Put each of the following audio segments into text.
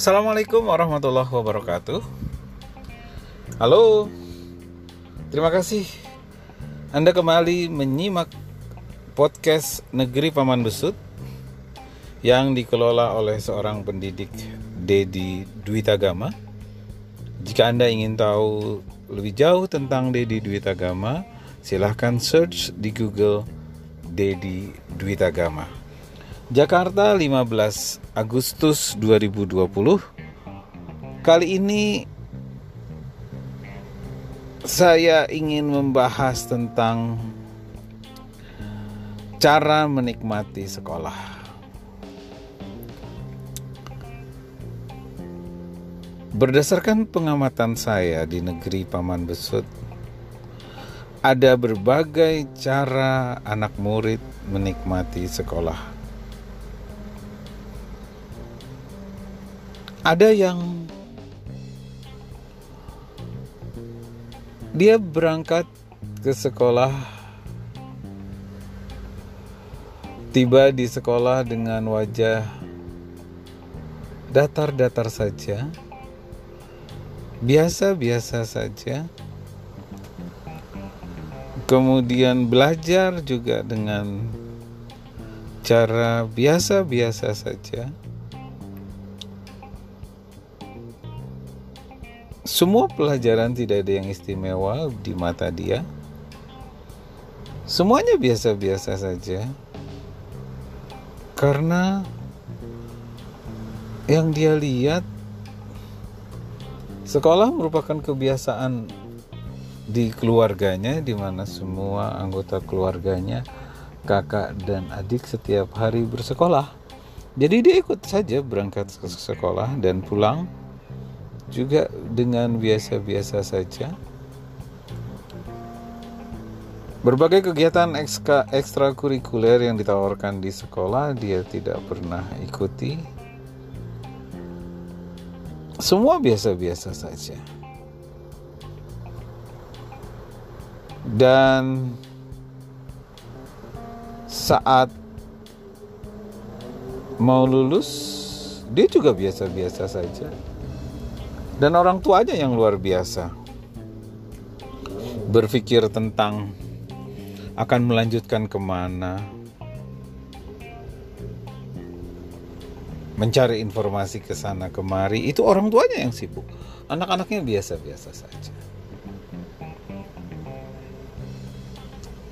Assalamualaikum warahmatullahi wabarakatuh. Halo, terima kasih Anda kembali menyimak podcast Negeri Paman Besut yang dikelola oleh seorang pendidik Dedi Dwitagama. Jika Anda ingin tahu lebih jauh tentang Dedi Dwitagama, silahkan search di Google Dedi Dwitagama. Jakarta 15 Agustus 2020 Kali ini saya ingin membahas tentang cara menikmati sekolah. Berdasarkan pengamatan saya di negeri Paman Besut, ada berbagai cara anak murid menikmati sekolah. Ada yang Dia berangkat ke sekolah, tiba di sekolah dengan wajah datar-datar saja, biasa-biasa saja. Kemudian belajar juga dengan cara biasa-biasa saja. Semua pelajaran tidak ada yang istimewa di mata dia. Semuanya biasa-biasa saja. Karena yang dia lihat sekolah merupakan kebiasaan di keluarganya di mana semua anggota keluarganya kakak dan adik setiap hari bersekolah. Jadi dia ikut saja berangkat ke sekolah dan pulang juga dengan biasa-biasa saja. Berbagai kegiatan ekstra, ekstrakurikuler yang ditawarkan di sekolah dia tidak pernah ikuti. Semua biasa-biasa saja. Dan saat mau lulus dia juga biasa-biasa saja dan orang tuanya yang luar biasa. Berpikir tentang akan melanjutkan ke mana. Mencari informasi ke sana kemari. Itu orang tuanya yang sibuk. Anak-anaknya biasa-biasa saja.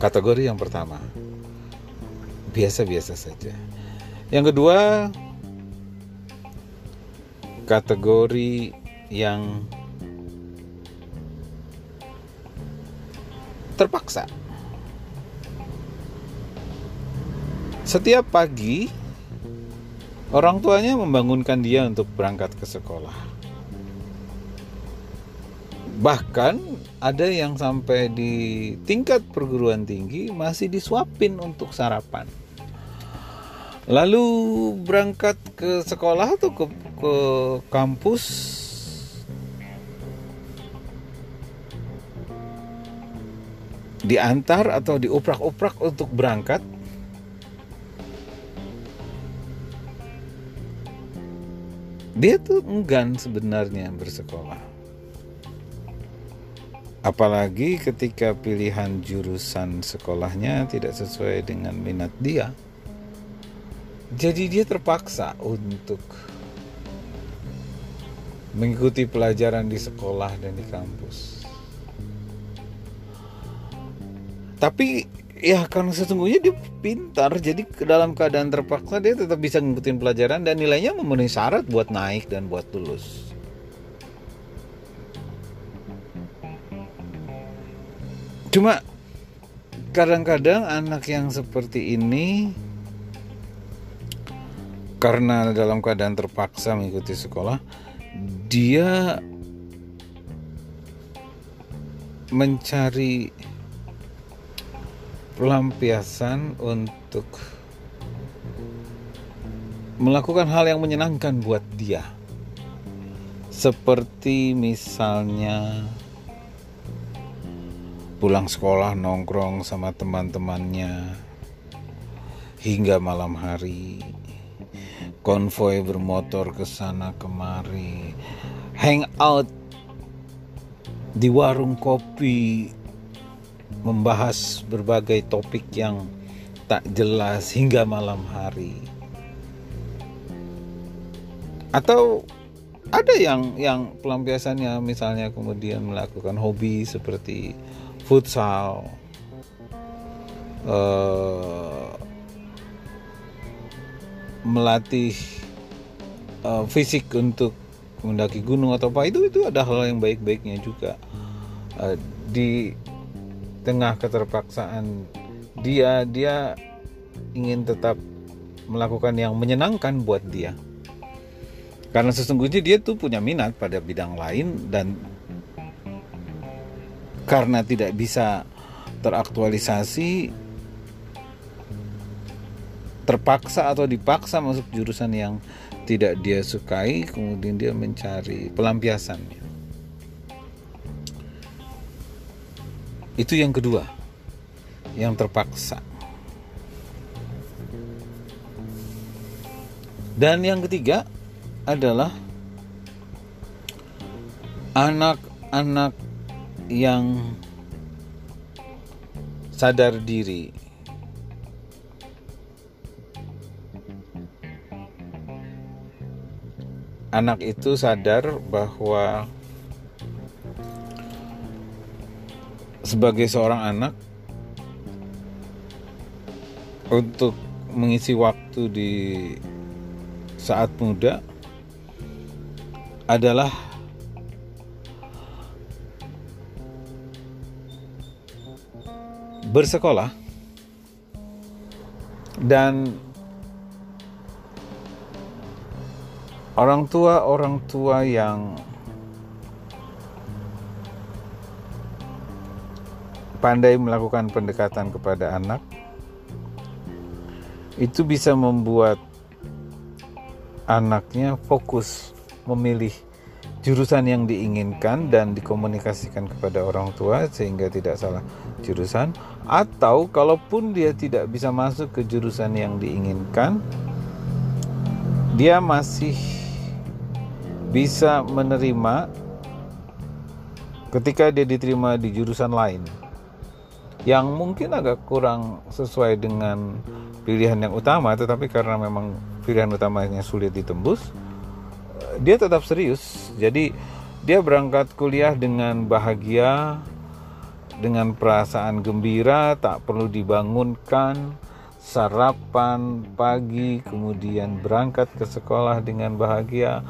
Kategori yang pertama. Biasa-biasa saja. Yang kedua kategori yang terpaksa. Setiap pagi, orang tuanya membangunkan dia untuk berangkat ke sekolah. Bahkan ada yang sampai di tingkat perguruan tinggi masih disuapin untuk sarapan. Lalu berangkat ke sekolah atau ke, ke kampus diantar atau diuprak-uprak untuk berangkat? Dia tuh enggan sebenarnya bersekolah. Apalagi ketika pilihan jurusan sekolahnya tidak sesuai dengan minat dia jadi dia terpaksa untuk mengikuti pelajaran di sekolah dan di kampus tapi ya karena sesungguhnya dia pintar jadi dalam keadaan terpaksa dia tetap bisa ngikutin pelajaran dan nilainya memenuhi syarat buat naik dan buat lulus. Cuma kadang-kadang anak yang seperti ini karena dalam keadaan terpaksa mengikuti sekolah dia mencari pelampiasan untuk melakukan hal yang menyenangkan buat dia. Seperti misalnya pulang sekolah nongkrong sama teman-temannya hingga malam hari. konvoy bermotor ke sana kemari hang out di warung kopi membahas berbagai topik yang tak jelas hingga malam hari. Atau ada yang yang pelampiasannya misalnya kemudian melakukan hobi seperti futsal uh, melatih uh, fisik untuk mendaki gunung atau apa. Itu itu ada hal yang baik-baiknya juga. Uh, di tengah keterpaksaan dia dia ingin tetap melakukan yang menyenangkan buat dia. Karena sesungguhnya dia tuh punya minat pada bidang lain dan karena tidak bisa teraktualisasi terpaksa atau dipaksa masuk jurusan yang tidak dia sukai kemudian dia mencari pelampiasannya itu yang kedua yang terpaksa dan yang ketiga adalah anak-anak yang sadar diri. Anak itu sadar bahwa sebagai seorang anak untuk mengisi waktu di saat muda adalah bersekolah dan orang tua orang tua yang pandai melakukan pendekatan kepada anak itu bisa membuat anaknya fokus memilih jurusan yang diinginkan dan dikomunikasikan kepada orang tua sehingga tidak salah jurusan. Atau kalaupun dia tidak bisa masuk ke jurusan yang diinginkan dia masih bisa menerima ketika dia diterima di jurusan lain yang mungkin agak kurang sesuai dengan pilihan yang utama tetapi karena memang pilihan utamanya sulit ditembus dia tetap serius. Jadi dia berangkat kuliah dengan bahagia, dengan perasaan gembira, tak perlu dibangunkan, sarapan pagi, kemudian berangkat ke sekolah dengan bahagia.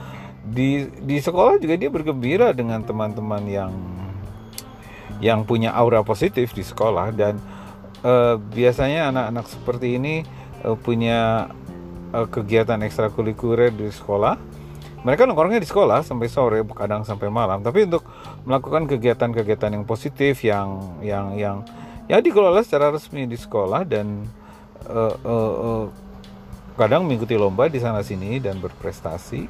Di di sekolah juga dia bergembira dengan teman-teman yang yang punya aura positif di sekolah dan uh, biasanya anak-anak seperti ini uh, punya uh, kegiatan ekstrakurikuler di sekolah. Mereka nongkrongnya di sekolah sampai sore kadang sampai malam. Tapi untuk melakukan kegiatan-kegiatan yang positif yang yang yang ya dikelola secara resmi di sekolah dan uh, uh, uh, kadang mengikuti lomba di sana sini dan berprestasi.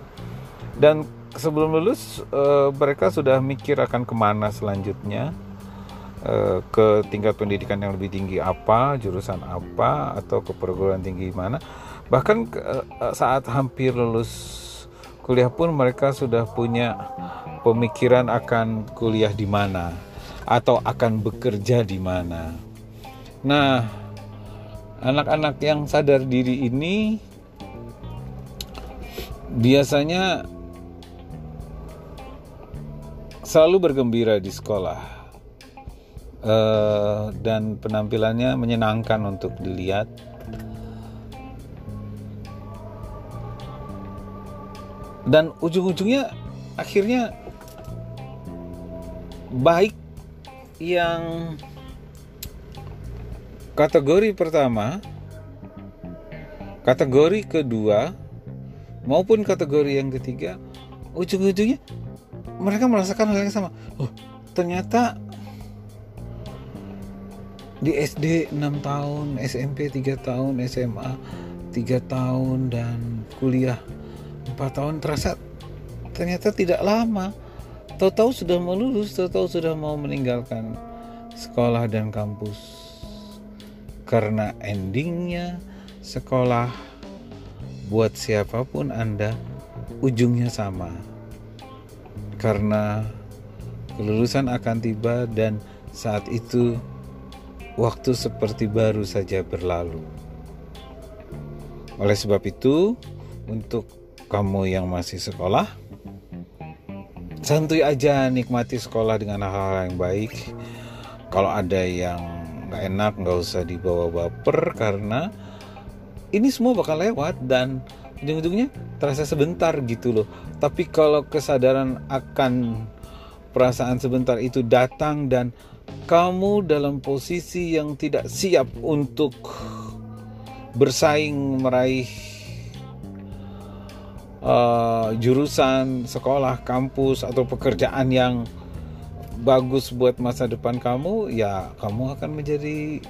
Dan sebelum lulus uh, mereka sudah mikir akan ke mana selanjutnya uh, ke tingkat pendidikan yang lebih tinggi apa jurusan apa atau ke perguruan tinggi mana bahkan uh, saat hampir lulus kuliah pun mereka sudah punya pemikiran akan kuliah di mana atau akan bekerja di mana. Nah, anak-anak yang sadar diri ini biasanya selalu bergembira di sekolah uh, dan penampilannya menyenangkan untuk dilihat. Dan ujung-ujungnya akhirnya baik yang kategori pertama kategori kedua maupun kategori yang ketiga ujung-ujungnya mereka merasakan hal yang sama. Oh ternyata di SD 6 tahun SMP 3 tahun SMA 3 tahun dan kuliah 4 tahun. Terasa ternyata tidak lama. Tahu-tahu sudah mau lulus tahu-tahu sudah mau meninggalkan sekolah dan kampus. Karena endingnya sekolah buat siapa pun Anda ujungnya sama. Karena kelulusan akan tiba dan saat itu waktu seperti baru saja berlalu. Oleh sebab itu, untuk kamu yang masih sekolah, santuy aja nikmati sekolah dengan hal-hal yang baik. Kalau ada yang nggak enak, nggak usah dibawa baper karena ini semua bakal lewat dan ujung-ujungnya terasa sebentar gitu loh. Tapi kalau kesadaran akan perasaan sebentar itu datang dan kamu dalam posisi yang tidak siap untuk bersaing meraih uh, jurusan sekolah, kampus atau pekerjaan yang bagus buat masa depan kamu, ya kamu akan menjadi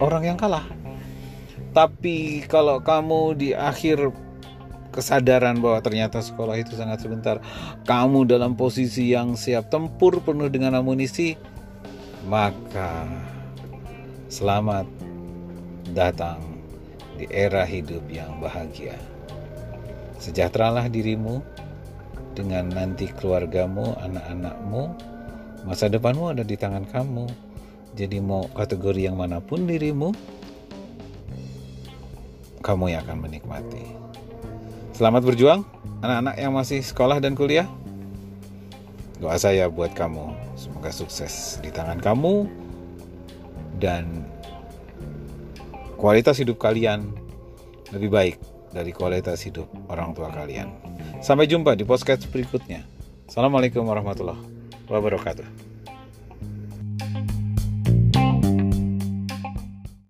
orang yang kalah. Tapi kalau kamu di akhir kesadaran bahwa ternyata sekolah itu sangat sebentar, kamu dalam posisi yang siap tempur penuh dengan amunisi, maka selamat datang di era hidup yang bahagia. Sejahteralah dirimu dengan nanti keluargamu, anak-anakmu, masa depanmu ada di tangan kamu. Jadi mau kategori yang mana pun dirimu, kamu yang akan menikmati. Selamat berjuang, anak-anak yang masih sekolah dan kuliah. Doa saya buat kamu, semoga sukses di tangan kamu dan kualitas hidup kalian lebih baik dari kualitas hidup orang tua kalian. Sampai jumpa di podcast berikutnya. Assalamualaikum warahmatullahi wabarakatuh.